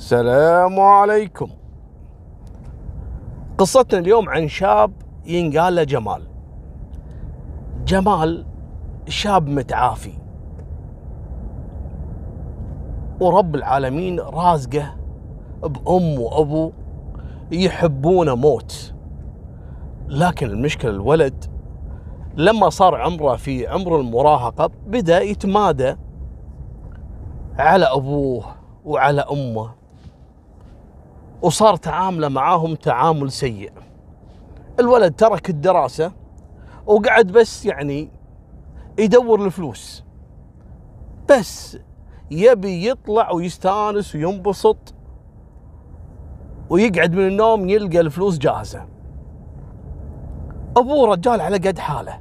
السلام عليكم. قصتنا اليوم عن شاب ينقال له جمال. جمال شاب متعافي. ورب العالمين رازقه بأم وأبو يحبونه موت. لكن المشكلة الولد لما صار عمره في عمر المراهقة بدأ يتمادى على أبوه وعلى أمه. وصار تعامله معاهم تعامل سيء. الولد ترك الدراسة وقعد بس يعني يدور الفلوس. بس يبي يطلع ويستانس وينبسط ويقعد من النوم يلقى الفلوس جاهزة. أبوه رجال على قد حاله.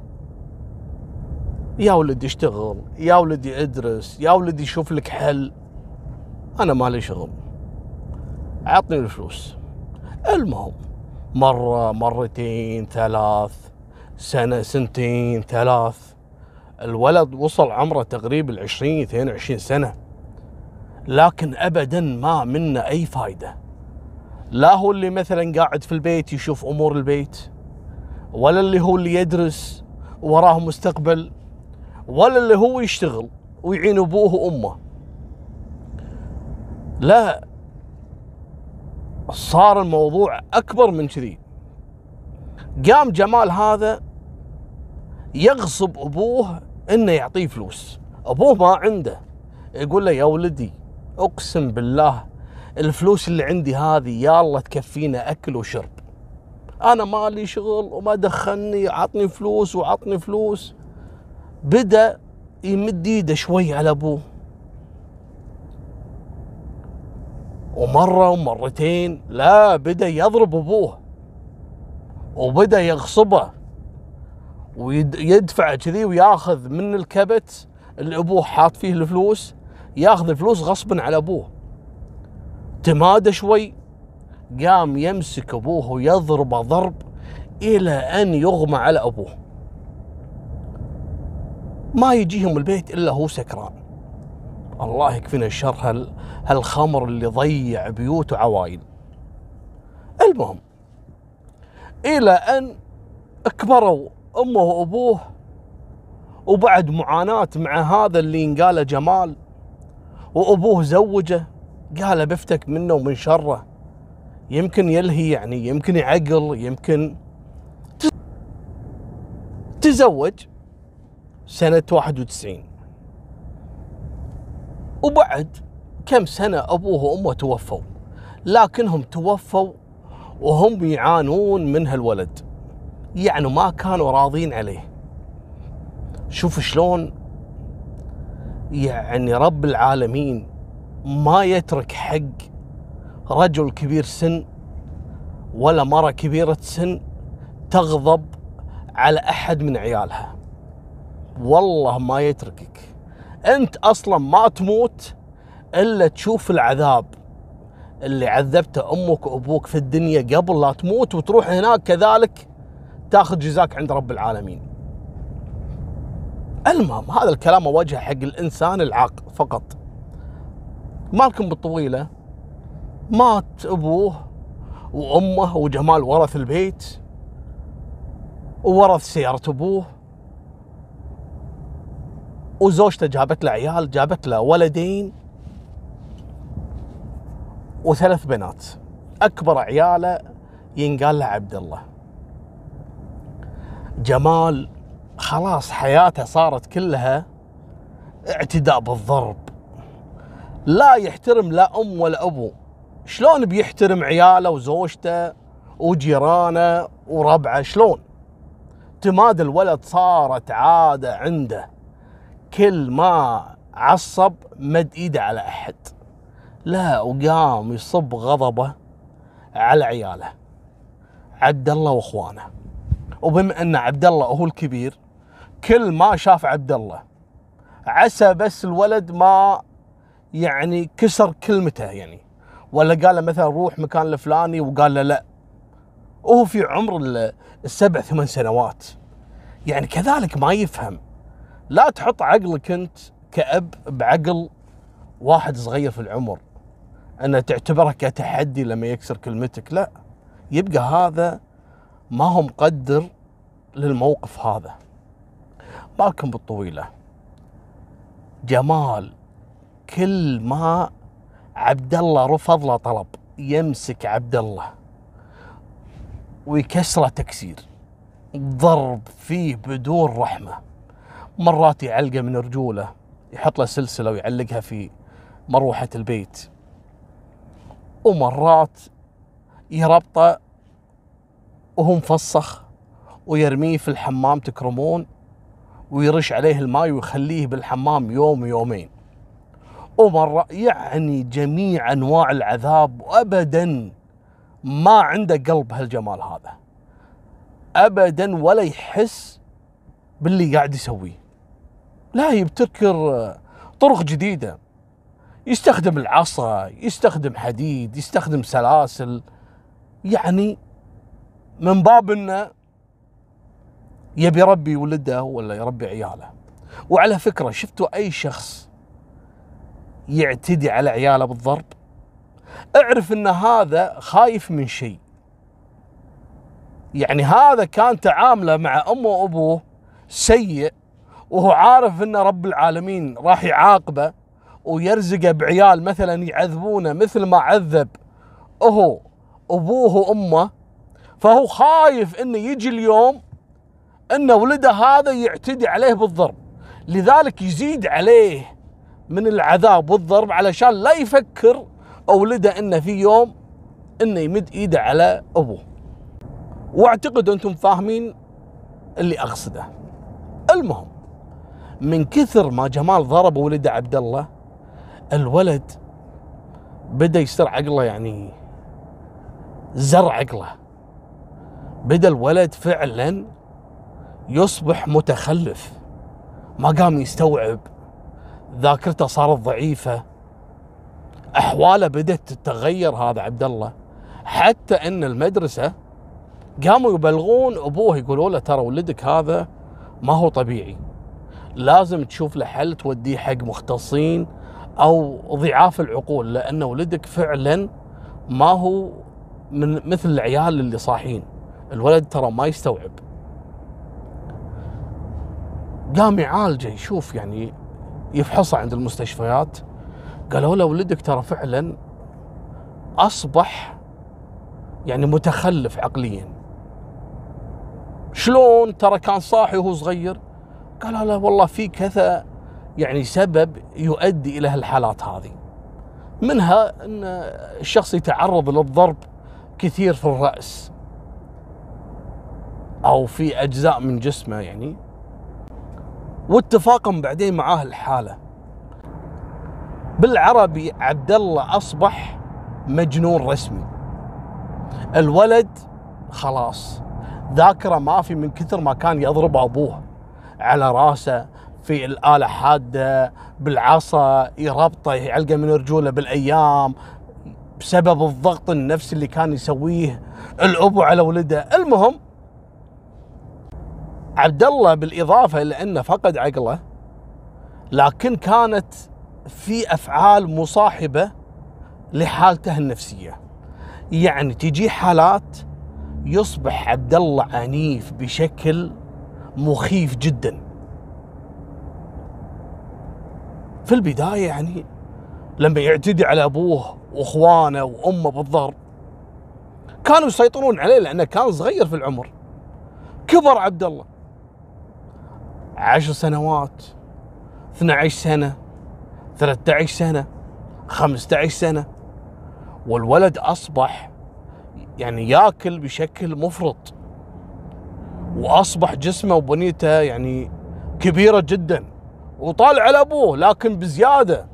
يا ولدي اشتغل يا ولدي ادرس يا ولدي شوف لك حل. أنا مالي شغل. عطني الفلوس. المهم مرة مرتين ثلاث سنة سنتين ثلاث. الولد وصل عمره تقريبا العشرين 22 سنة. لكن أبدا ما منه أي فايدة. لا هو اللي مثلا قاعد في البيت يشوف أمور البيت ولا اللي هو اللي يدرس وراه مستقبل ولا اللي هو يشتغل ويعين أبوه وأمه. لا صار الموضوع أكبر من كذي. قام جمال هذا يغصب أبوه إنه يعطيه فلوس. أبوه ما عنده. يقول له يا ولدي أقسم بالله الفلوس اللي عندي هذه الله تكفينا أكل وشرب. أنا مالي شغل وما دخلني عطني فلوس وعطني فلوس. بدأ يمد ايده شوي على أبوه. ومرة ومرتين لا بدأ يضرب أبوه وبدأ يغصبه ويدفع كذي وياخذ من الكبت اللي أبوه حاط فيه الفلوس ياخذ الفلوس غصبا على أبوه. تمادى شوي قام يمسك أبوه ويضربه ضرب إلى أن يغمى على أبوه. ما يجيهم البيت إلا هو سكران. الله يكفينا الشر هال هالخمر اللي ضيع بيوت وعوائل المهم إلى أن كبروا أمه وأبوه وبعد معاناة مع هذا اللي ينقاله جمال وأبوه زوجه قال بفتك منه ومن شره. يمكن يلهي يعني يمكن يعقل يمكن تزوج سنة 91 وبعد كم سنة أبوه وأمه توفوا لكنهم توفوا وهم يعانون من هالولد. يعني ما كانوا راضين عليه. شوف شلون يعني رب العالمين ما يترك حق رجل كبير سن ولا مرة كبيرة سن تغضب على أحد من عيالها. والله ما يتركك. أنت أصلا ما تموت إلا تشوف العذاب اللي عذبته أمك وأبوك في الدنيا قبل لا تموت وتروح هناك كذلك تاخذ جزاك عند رب العالمين. المهم هذا الكلام اوجهه حق الإنسان العاقل فقط. مالكم بالطويلة مات أبوه وأمه وجمال ورث البيت وورث سيارة أبوه وزوجته جابت له عيال جابت له ولدين وثلاث بنات. أكبر عياله ينقال له عبد الله. جمال خلاص حياته صارت كلها اعتداء بالضرب. لا يحترم لا أم ولا أبو. شلون بيحترم عياله وزوجته وجيرانه وربعه؟ شلون؟ تماد الولد صارت عادة عنده. كل ما عصب مد إيده على أحد. لا وقام يصب غضبه على عياله. عبد الله وأخوانه. وبما أن عبد الله هو الكبير كل ما شاف عبد الله عسى بس الولد ما يعني كسر كلمته يعني. ولا قال له مثلا روح مكان الفلاني وقال له لا. وهو في عمر السبع ثمان سنوات. يعني كذلك ما يفهم. لا تحط عقلك انت كأب بعقل واحد صغير في العمر. أن تعتبره كتحدي لما يكسر كلمتك. لا يبقى هذا ما هو مقدر للموقف هذا. بالكم بالطويلة. جمال كل ما عبد الله رفض له طلب يمسك عبد الله ويكسره تكسير. ضرب فيه بدون رحمة. مرات يعلقه من رجوله يحط له سلسلة ويعلقها في مروحة البيت. ومرات يربطه وهو مفسخ ويرميه في الحمام تكرمون ويرش عليه الماء ويخليه بالحمام يوم يومين ومرة يعني جميع أنواع العذاب وأبدا ما عنده قلب هالجمال هذا. أبدا ولا يحس باللي قاعد يسويه. لا يبتكر طرق جديدة. يستخدم العصا يستخدم حديد يستخدم سلاسل. يعني من باب إنه يبي يربي ولده ولا يربي عياله. وعلى فكرة شفتوا أي شخص يعتدي على عياله بالضرب؟ اعرف إن هذا خايف من شيء. يعني هذا كان تعامله مع أمه وأبوه سيء وهو عارف إن رب العالمين راح يعاقبه ويرزقه بعيال مثلا يعذبونه مثل ما عذب هو أبوه وأمه فهو خايف إنه يجي اليوم إن ولده هذا يعتدي عليه بالضرب. لذلك يزيد عليه من العذاب والضرب علشان لا يفكر ولده إنه في يوم إنه يمد إيده على أبوه. واعتقد أنتم فاهمين اللي أقصده. المهم من كثر ما جمال ضرب ولده عبد الله الولد بدأ يصير عقله يعني زر عقله. بدأ الولد فعلا يصبح متخلف ما قام يستوعب. ذاكرته صارت ضعيفة. أحواله بدأت تتغير هذا عبد الله حتى إن المدرسة قاموا يبلغون أبوه يقولوا له ترى ولدك هذا ما هو طبيعي. لازم تشوف له حل توديه حق مختصين أو ضعاف العقول لأن ولدك فعلا ما هو من مثل العيال اللي صاحين. الولد ترى ما يستوعب. قام يعالجه يشوف يعني يفحصه عند المستشفيات. قالوا له ولدك ترى فعلا أصبح يعني متخلف عقليا. شلون؟ ترى كان صاحي وهو صغير. قال لا والله في كذا يعني سبب يؤدي إلى هالحالات هذه. منها إن الشخص يتعرض للضرب كثير في الرأس أو في أجزاء من جسمه يعني. واتفاقا بعدين معاه الحالة. بالعربي عبد الله أصبح مجنون رسمي. الولد خلاص ذاكرة ما في من كثر ما كان يضرب أبوه. على راسه في الآلة حادة بالعصا يربطه يعلقه من رجوله بالأيام بسبب الضغط النفسي اللي كان يسويه الأبو على ولده. المهم عبد الله بالإضافة إلى أنه فقد عقله لكن كانت في أفعال مصاحبة لحالته النفسية. يعني تجي حالات يصبح عبد الله عنيف بشكل مخيف جدا. في البداية يعني لما يعتدي على أبوه وأخوانه وأمه بالضرب كانوا يسيطرون عليه لأنه كان صغير في العمر. كبر عبد الله. عشر سنوات 12 سنة 13 سنة 15 سنة. والولد أصبح يعني ياكل بشكل مفرط. وأصبح جسمه وبنيته يعني كبيرة جدا. وطالع على أبوه لكن بزيادة.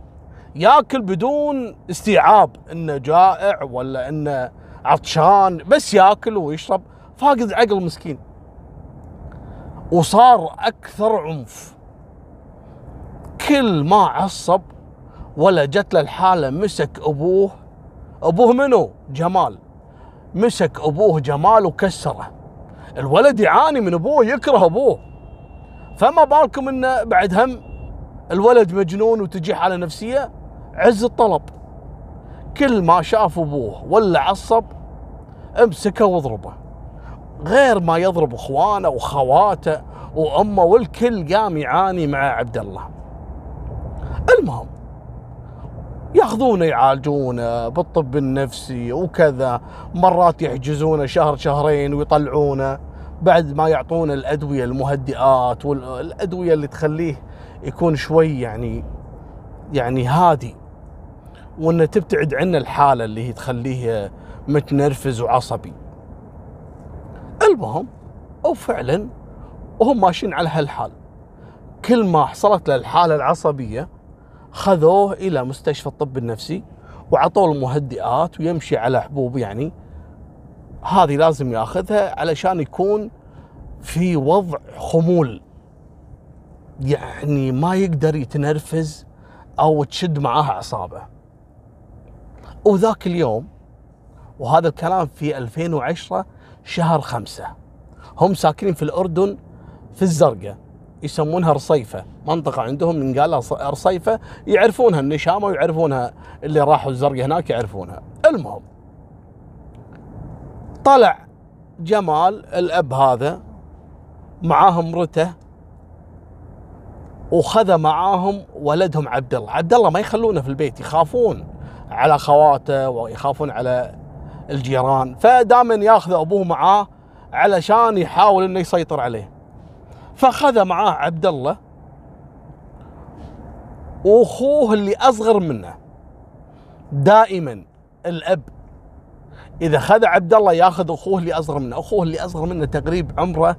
ياكل بدون استيعاب إنه جائع ولا إنه عطشان بس ياكل ويشرب. فاقد عقل مسكين. وصار أكثر عنف. كل ما عصب ولا جت له الحالة مسك أبوه. أبوه منو؟ جمال. مسك أبوه جمال وكسره. الولد يعاني من أبوه يكره أبوه. فما بالكم إنه بعد هم الولد مجنون وتجي حالة نفسية؟ عز الطلب. كل ما شاف أبوه ولا عصب أمسكه وأضربه. غير ما يضرب إخوانه وخواته وأمه والكل قام يعاني مع عبد الله المهم ياخذونه يعالجونه بالطب النفسي وكذا. مرات يحجزونه شهر شهرين ويطلعونه. بعد ما يعطونه الأدوية المهدئات والادويه اللي تخليه يكون شوي يعني يعني هادي. وإنه تبتعد عنه الحالة اللي هي تخليه متنرفز وعصبي. المهم وفعلا وهم ماشيين على هالحال. كل ما حصلت له الحالة العصبية خذوه إلى مستشفى الطب النفسي وعطوه المهدئات ويمشي على حبوب يعني هذه لازم ياخذها علشان يكون في وضع خمول. يعني ما يقدر يتنرفز أو تشد معاه أعصابه. وذاك اليوم وهذا الكلام في 2010 شهر خمسة هم ساكنين في الأردن في الزرقاء يسمونها رصيفة. منطقة عندهم من قال رصيفة يعرفونها النشامة ويعرفونها اللي راحوا الزرقاء هناك يعرفونها. المهم طلع جمال الأب هذا معاه مرته وخذ معاهم ولدهم عبد الله عبد الله ما يخلونه في البيت يخافون على خواته ويخافون على الجيران. فدائما ياخذ أبوه معاه علشان يحاول إنه يسيطر عليه. فاخذ معاه عبد الله وأخوه اللي أصغر منه. دائما الأب إذا خذ عبد الله ياخذ أخوه اللي أصغر منه أخوه اللي أصغر منه تقريب عمره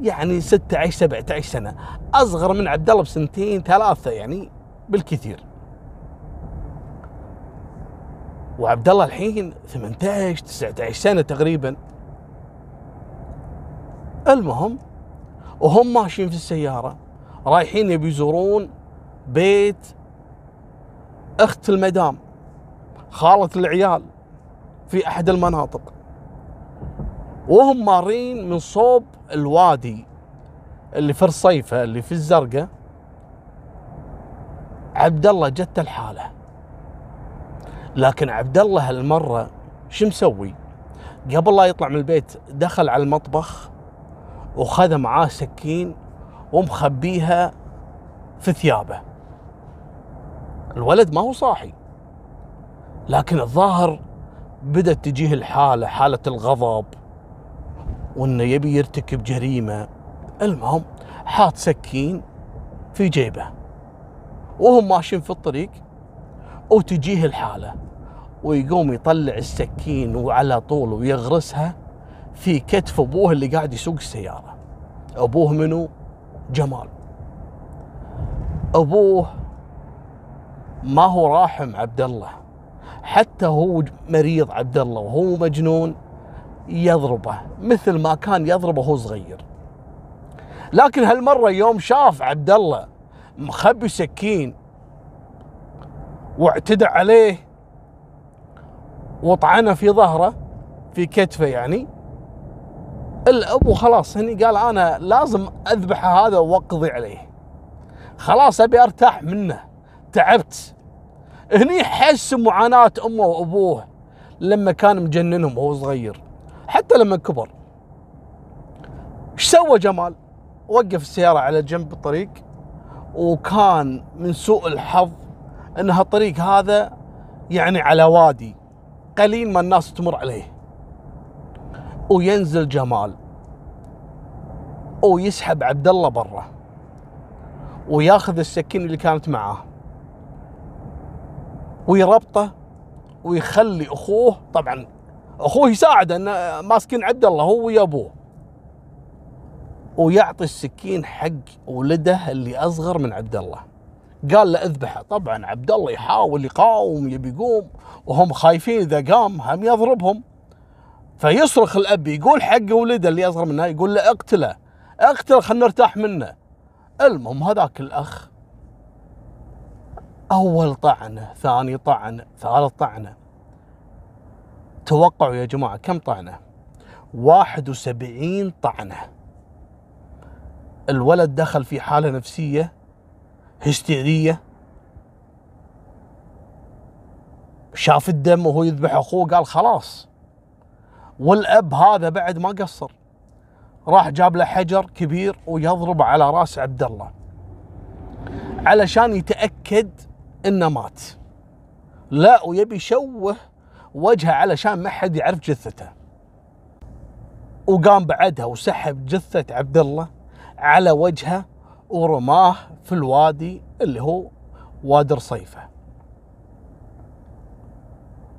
يعني 16 17 سنة. أصغر من عبد الله بسنتين ثلاثة يعني بالكثير. وعبد الله الحين 18 19 سنة تقريبا. المهم وهم ماشيين في السيارة رايحين يبي يزورون بيت أخت المدام خالة العيال. في أحد المناطق. وهم مارين من صوب الوادي اللي في الصيفة اللي في الزرقاء. عبد الله جت الحالة. لكن عبد الله هالمرة شو مسوي؟ قبل لا يطلع من البيت دخل على المطبخ وخذ معاه سكين ومخبيها في ثيابه. الولد ما هو صاحي. لكن الظاهر بدأت تجيه الحالة حالة الغضب وإنه يبي يرتكب جريمة. المهم حاط سكين في جيبه وهم ماشيين في الطريق وتجيه الحالة ويقوم يطلع السكين وعلى طول ويغرسها في كتف أبوه اللي قاعد يسوق السيارة. أبوه منو؟ جمال. أبوه ما هو راحم عبد الله. حتى هو مريض عبد الله وهو مجنون يضربه مثل ما كان يضربه وهو صغير. لكن هالمرة يوم شاف عبد الله مخبي سكين واعتدى عليه وطعنه في ظهره في كتفه يعني الابو خلاص هني قال أنا لازم اذبح هذا وأقضي عليه. خلاص أبي أرتاح منه تعبت. هني حس معاناة أمه وأبوه لما كان مجننهم وهو صغير. حتى لما كبر. إيش سوى جمال؟ وقف السيارة على جنب الطريق وكان من سوء الحظ إن هالطريق هذا يعني على وادي قليل ما الناس تمر عليه. وينزل جمال. ويسحب عبد الله برا. وياخذ السكين اللي كانت معاه ويربطه ويخلي اخوه طبعا اخوه يساعد إنه ماسكين عبد الله هو ويا ابوه. ويعطي السكين حق ولده اللي اصغر من عبد الله. قال له اذبحه. طبعا عبد الله يحاول يقاوم يبي يقوم وهم خايفين إذا قام هم يضربهم. فيصرخ الأب يقول حق ولده اللي أصغر منه يقول له اقتله اقتله خلينا نرتاح منه. المهم هذاك الأخ أول طعنة ثاني طعنة ثالث طعنة. توقعوا يا جماعة كم طعنة؟ 71 طعنة. الولد دخل في حالة نفسية هستيرية. شاف الدم وهو يذبح أخوه قال خلاص. والأب هذا بعد ما قصر راح جاب له حجر كبير ويضرب على رأس عبد الله علشان يتأكد إنه مات. لا ويبي يشوه وجهه علشان ما حد يعرف جثته. وقام بعدها وسحب جثة عبد الله على وجهه ورماه في الوادي اللي هو وادي رصيفة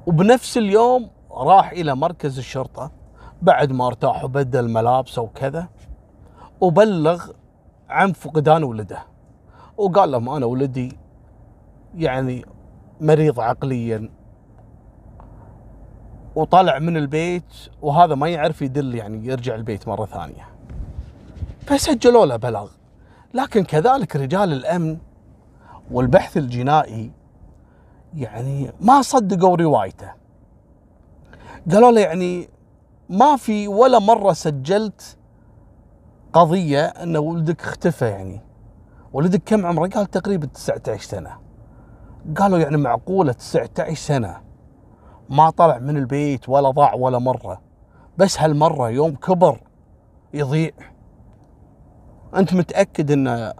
وبنفس اليوم راح إلى مركز الشرطة بعد ما ارتاح وبدل ملابسه وكذا وبلغ عن فقدان ولده. وقال لهم أنا ولدي يعني مريض عقليا وطلع من البيت وهذا ما يعرف يدل يعني يرجع البيت مرة ثانية. فسجلوا له بلاغ. لكن كذلك رجال الأمن والبحث الجنائي يعني ما صدقوا روايته. قالوا له يعني ما في ولا مرة سجلت قضية أن ولدك اختفى يعني. ولدك كم عمره؟ قال تقريبا 19 سنة. قالوا يعني معقولة 19 سنة؟ ما طلع من البيت ولا ضاع ولا مرة بس هالمرة يوم كبر يضيع. أنت متأكد أنه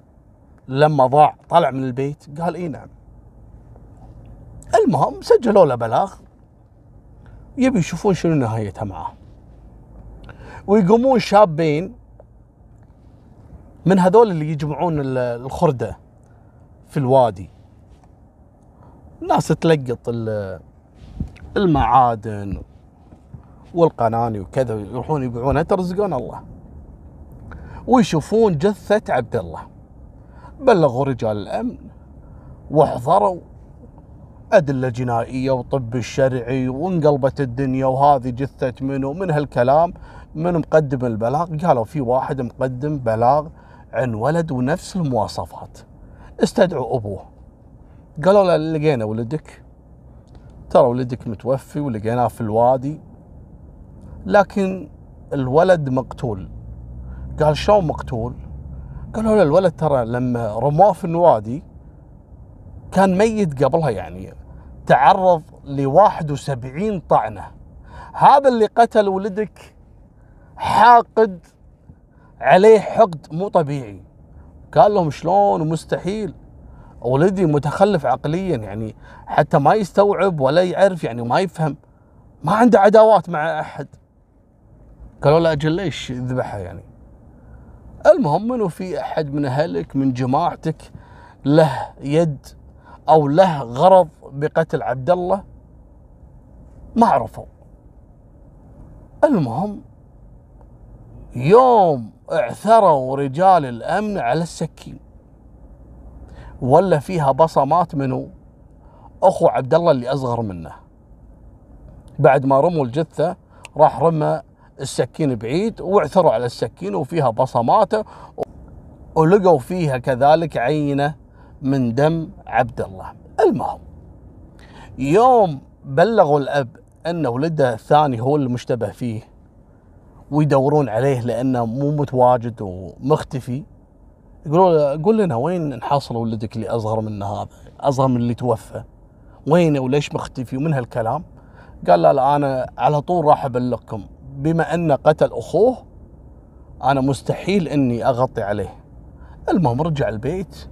لما ضاع طلع من البيت؟ قال إي نعم. المهم سجلوا له بلاغ. يبي يشوفون شنو نهايتها معاه ويقومون شابين من هذول اللي يجمعون الخردة في الوادي. ناس تلقط المعادن والقناني وكذا يروحون يبيعونها ترزقون الله. ويشوفون جثة عبد الله. بلغوا رجال الأمن واحضروا أدلة جنائية وطب الشرعي وانقلبت الدنيا وهذه جثة منو من هالكلام من مقدم البلاغ؟ قالوا في واحد مقدم بلاغ عن ولد ونفس المواصفات. استدعوا أبوه. قالوا له لقينا ولدك. ترى ولدك متوفي ولقيناه في الوادي لكن الولد مقتول. قال شلون مقتول؟ قالوا له الولد ترى لما رموه في الوادي كان ميت قبلها يعني تعرض ل 71 طعنة. هذا اللي قتل ولدك حاقد عليه حقد مو طبيعي. قال لهم شلون؟ مستحيل. ولدي متخلف عقليا يعني حتى ما يستوعب ولا يعرف يعني ما يفهم ما عنده عداوات مع أحد. قالوا له أجل ليش ذبحها يعني؟ المهم إنه في أحد من أهلك من جماعتك له يد أو له غرض بقتل عبد الله؟ ما عرفوا. المهم يوم اعثروا رجال الأمن على السكين. ولا فيها بصمات منه أخو عبد الله اللي أصغر منه. بعد ما رموا الجثة راح رمى السكين بعيد وعثروا على السكين وفيها بصماته ولقوا فيها كذلك عينة من دم عبد الله المهم يوم بلغوا الأب أن ولده الثاني هو المشتبه فيه ويدورون عليه لأنه مو متواجد ومختفي يقولوا قول لنا وين نحصل ولدك اللي أصغر من هذا أصغر من اللي توفى؟ وينه وليش مختفي؟ ومن هالكلام؟ قال لا لا أنا على طول راح أبلغكم. بما انه قتل أخوه أنا مستحيل إني أغطي عليه. المهم رجع البيت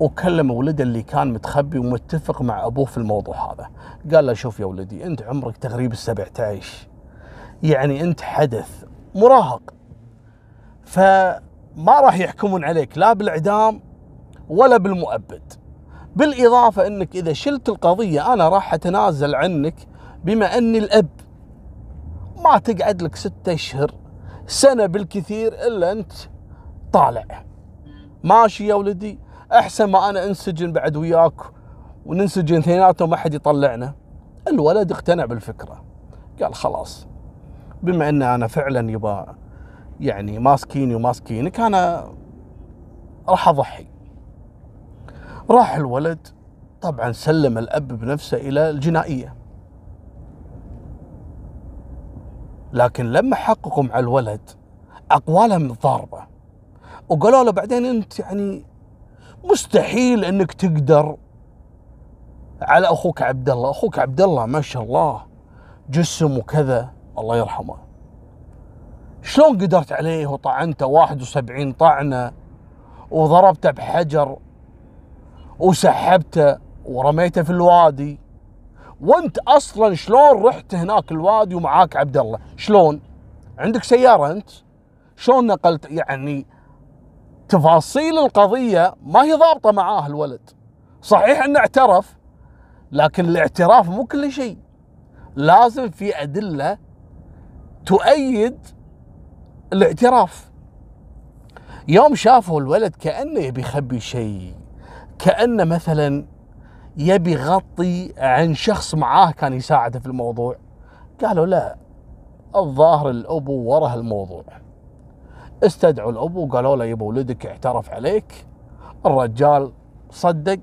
وكلم ولده اللي كان متخبي ومتفق مع أبوه في الموضوع هذا. قال له شوف يا ولدي أنت عمرك تقريبا السبع تعيش يعني أنت حدث مراهق. فما راح يحكمون عليك لا بالإعدام ولا بالمؤبد. بالإضافة إنك إذا شلت القضية أنا راح أتنازل عنك بما أني الأب. ما تقعد لك ستة أشهر سنة بالكثير إلا أنت طالع. ماشي يا ولدي أحسن ما أنا أنسجن بعد وياك وننسجن اثنيناتهم ما حد يطلعنا. الولد اقتنع بالفكرة. قال خلاص بما أن أنا فعلا يبا يعني ماسكيني وماسكينك أنا راح أضحي. راح الولد طبعا سلم الأب بنفسه إلى الجنائية. لكن لما حققوا مع الولد أقوالهم ضاربة وقالوا له بعدين أنت يعني مستحيل أنك تقدر على أخوك عبد الله. أخوك عبد الله ما شاء الله جسم وكذا الله يرحمه. شلون قدرت عليه وطعنته 71 طعنة وضربته بحجر وسحبته ورميته في الوادي. وانت أصلا شلون رحت هناك الوادي ومعاك عبد الله؟ شلون؟ عندك سيارة أنت؟ شلون نقلت؟ يعني تفاصيل القضية ما هي ضابطة معاه الولد. صحيح إنه اعترف لكن الاعتراف مو كل شيء. لازم في أدلة تؤيد الاعتراف. يوم شافوا الولد كأنه يبي يخبي شيء كأنه مثلا يبي يغطي عن شخص معاه كان يساعده في الموضوع. قالوا لا الظاهر الأبو ورا الموضوع. استدعوا الأبو وقالوا له يبا ولدك اعترف عليك. الرجال صدق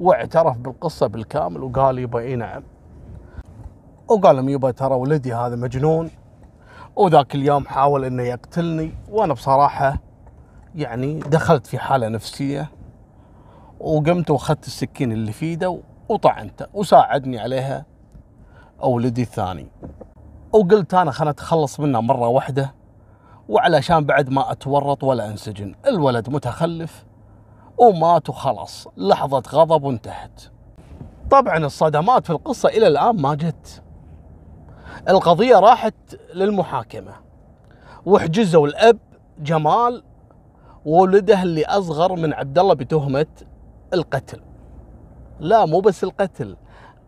واعترف بالقصة بالكامل وقال يبا إي نعم. وقال لهم يبا ترى ولدي هذا مجنون. وذاك اليوم حاول إنه يقتلني وأنا بصراحة يعني دخلت في حالة نفسية وقمت وأخذت السكين اللي في إيده وطعنته وساعدني عليها ولدي الثاني. وقلت أنا خلنا اتخلص منه مرة واحدة وعلشان بعد ما أتورط ولا أنسجن الولد متخلف ومات وخلاص لحظة غضب وانتهت. طبعا الصدمات في القصة إلى الآن ما جت. القضية راحت للمحاكمة. وحجزوا الأب جمال وولده اللي أصغر من عبد الله بتهمة القتل. لا مو بس القتل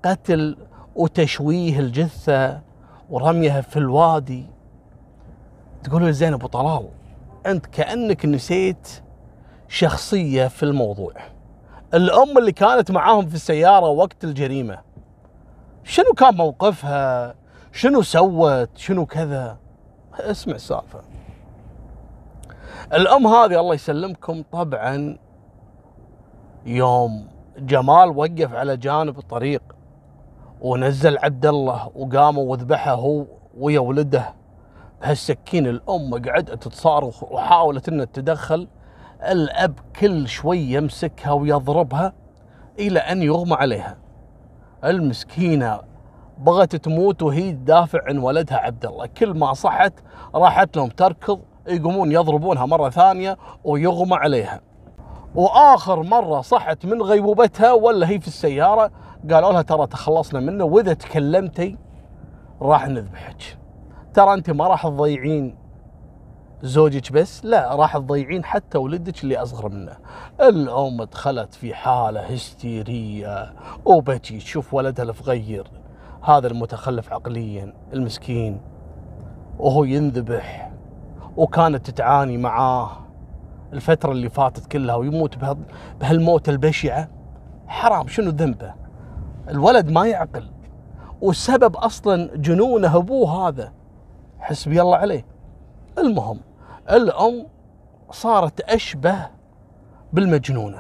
قتل وتشويه الجثة ورميها في الوادي. تقول زين أبو طلال أنت كأنك نسيت شخصية في الموضوع. الأم اللي كانت معاهم في السيارة وقت الجريمة شنو كان موقفها؟ شنو سوت؟ شنو كذا؟ اسمع السالفة. الأم هذه الله يسلمكم طبعا يوم جمال وقف على جانب الطريق ونزل عبد الله وقاموا وذبحه هو ويا ولده. بهالسكين الأم قعدت تصارخ وحاولت إنها تتدخل الأب كل شوي يمسكها ويضربها إلى أن يغمى عليها. المسكينة بغت تموت وهي تدافع عن ولدها عبد الله كل ما صحت راحت لهم تركض يقومون يضربونها مرة ثانية ويغمى عليها. وآخر مرة صحت من غيبوبتها ولا هي في السيارة قالوا لها ترى تخلصنا منه وإذا تكلمتي راح نذبحك. ترى أنت ما راح تضيعين زوجك بس لا راح تضيعين حتى ولدك اللي أصغر منه. الأم دخلت في حالة هستيرية وبكي تشوف ولدها الصغير هذا المتخلف عقليا المسكين. وهو ينذبح وكانت تتعاني معاه الفترة اللي فاتت كلها ويموت بهالموت البشعة. حرام شنو ذنبه؟ الولد ما يعقل. والسبب أصلا جنونه أبوه هذا. حسبي الله عليه. المهم الأم صارت أشبه بالمجنونة.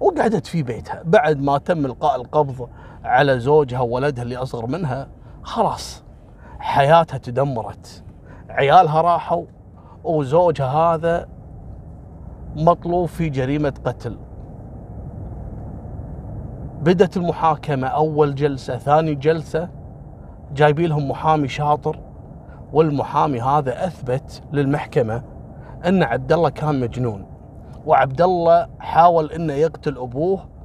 وقعدت في بيتها بعد ما تم إلقاء القبض على زوجها وولدها اللي أصغر منها خلاص حياتها تدمرت. عيالها راحوا وزوجها هذا مطلوب في جريمة قتل. بدت المحاكمة أول جلسة ثاني جلسة جايبين لهم محامي شاطر والمحامي هذا أثبت للمحكمة إن عبد الله كان مجنون. وعبد الله حاول إنه يقتل أبوه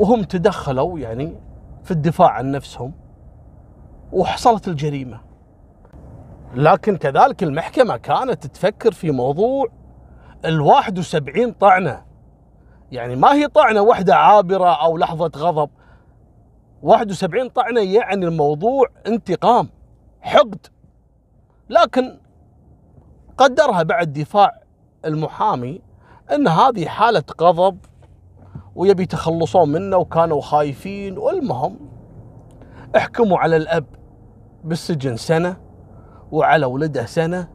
وهم تدخلوا يعني في الدفاع عن نفسهم وحصلت الجريمة. لكن كذلك المحكمة كانت تفكر في موضوع ال 71 طعنة. يعني ما هي طعنة واحدة عابرة أو لحظة غضب. 71 طعنة يعني الموضوع انتقام حقد. لكن قدرها بعد دفاع المحامي إن هذه حالة غضب ويبي يتخلصون منه وكانوا خايفين والمهم احكموا على الأب بالسجن سنة وعلى ولده سنة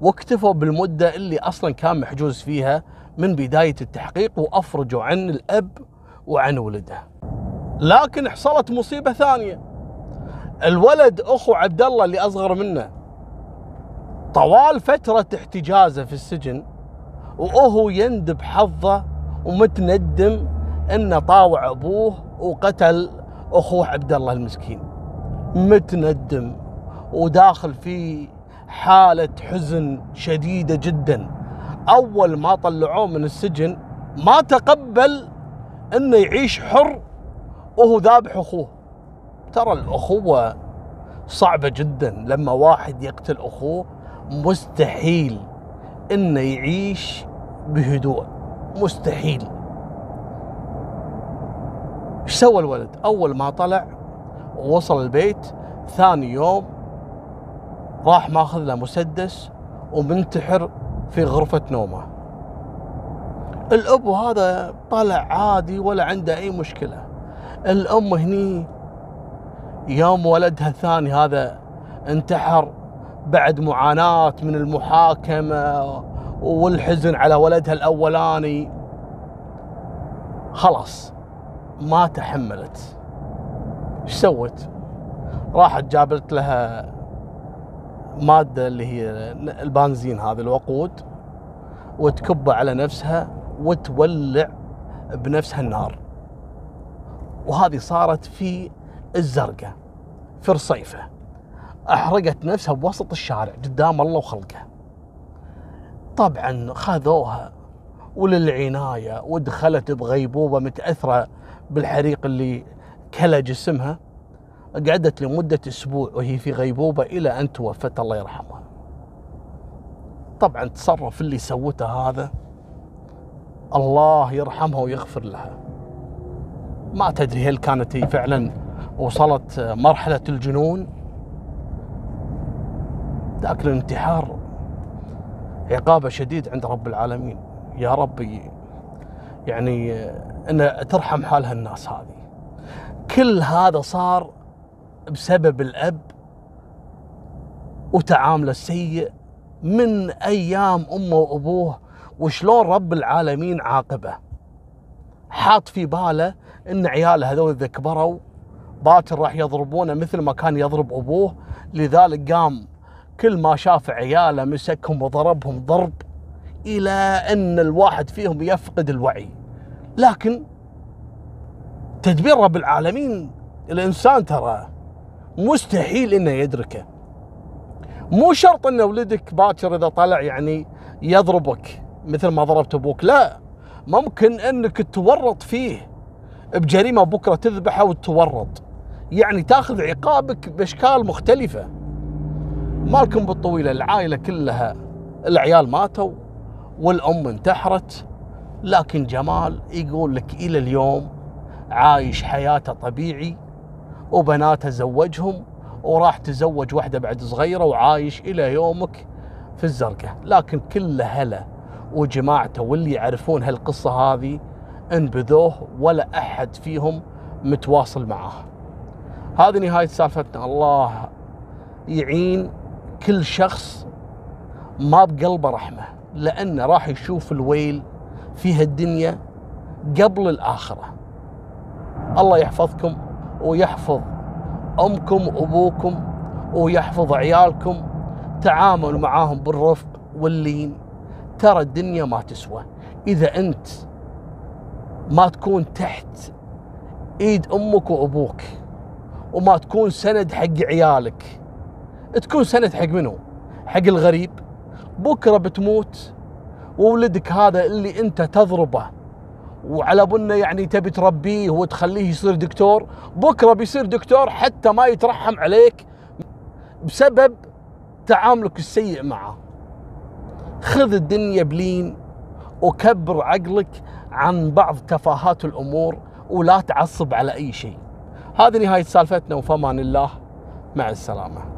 واكتفوا بالمدة اللي أصلا كان محجوز فيها من بداية التحقيق وأفرجوا عن الأب وعن ولده. لكن حصلت مصيبة ثانية. الولد أخو عبد الله اللي أصغر منه طوال فترة احتجازه في السجن وهو يندب حظه ومتندم انه طاوع أبوه وقتل أخوه عبد الله المسكين. متندم وداخل في حالة حزن شديدة جدا. أول ما طلعوه من السجن ما تقبل أنه يعيش حر وهو ذابح أخوه. ترى الأخوة صعبة جدا. لما واحد يقتل أخوه مستحيل أنه يعيش بهدوء. مستحيل. إيش سوى الولد؟ أول ما طلع ووصل البيت ثاني يوم راح ماخذ له مسدس ومنتحر في غرفة نومه. الأب هذا طلع عادي ولا عنده أي مشكلة. الأم هني يوم ولدها الثاني هذا انتحر بعد معاناة من المحاكمة والحزن على ولدها الأولاني. خلاص ما تحملت. إيش سوت؟ راحت جابت لها مادة اللي هي البنزين هذا الوقود وتكبه على نفسها وتولع بنفسها النار. وهذه صارت في الزرقاء في رصيفة أحرقت نفسها بوسط الشارع قدام الله وخلقه. طبعا خذوها وللعناية ودخلت بغيبوبة متأثرة بالحريق اللي كلا جسمها. قعدت لمدة أسبوع وهي في غيبوبة إلى أن توفت الله يرحمها. طبعا تصرف اللي سوته هذا الله يرحمها ويغفر لها. ما تدري هل كانت هي فعلا وصلت مرحلة الجنون. لكن الانتحار عقابة شديد عند رب العالمين. يا ربي يعني إن ترحم حال هالناس هذه. كل هذا صار بسبب الأب وتعامله السيء من أيام أمه وأبوه وشلون رب العالمين عاقبه. حاط في باله إن عياله هذول اذا كبروا باكر راح يضربونه مثل ما كان يضرب أبوه لذلك قام كل ما شاف عياله مسكهم وضربهم ضرب إلى أن الواحد فيهم يفقد الوعي. لكن تدبير رب العالمين الإنسان ترى مستحيل إنه يدركه. مو شرط إن ولدك باكر إذا طلع يعني يضربك مثل ما ضربت أبوك لا. ممكن إنك تورط فيه بجريمة بكرة تذبحه وتورط. يعني تاخذ عقابك بأشكال مختلفة. مالكم بالطويلة العائلة كلها العيال ماتوا والأم انتحرت لكن جمال يقول لك إلى اليوم عايش حياته طبيعي وبناته زوجهم وراح تزوج واحدة بعد صغيرة وعايش إلى يومك في الزرقاء. لكن كل هلا وجماعته واللي يعرفون هالقصة هذه انبذوه ولا أحد فيهم متواصل معاه. هذه نهاية سالفتنا. الله يعين كل شخص ما بقلبه رحمة لأنه راح يشوف الويل في هالدنيا قبل الآخرة. الله يحفظكم ويحفظ أمكم وأبوكم ويحفظ عيالكم تعاملوا معاهم بالرفق واللين. ترى الدنيا ما تسوى. إذا أنت ما تكون تحت إيد أمك وأبوك وما تكون سند حق عيالك تكون سند حق منو؟ حق الغريب. بكرة بتموت وولدك هذا اللي انت تضربه وعلى بنا يعني تبي تربيه وتخليه يصير دكتور. بكرة بيصير دكتور حتى ما يترحم عليك بسبب تعاملك السيء معه. خذ الدنيا بلين وكبر عقلك عن بعض تفاهات الأمور ولا تعصب على أي شيء. هذه نهاية سالفتنا وفمان الله. مع السلامة.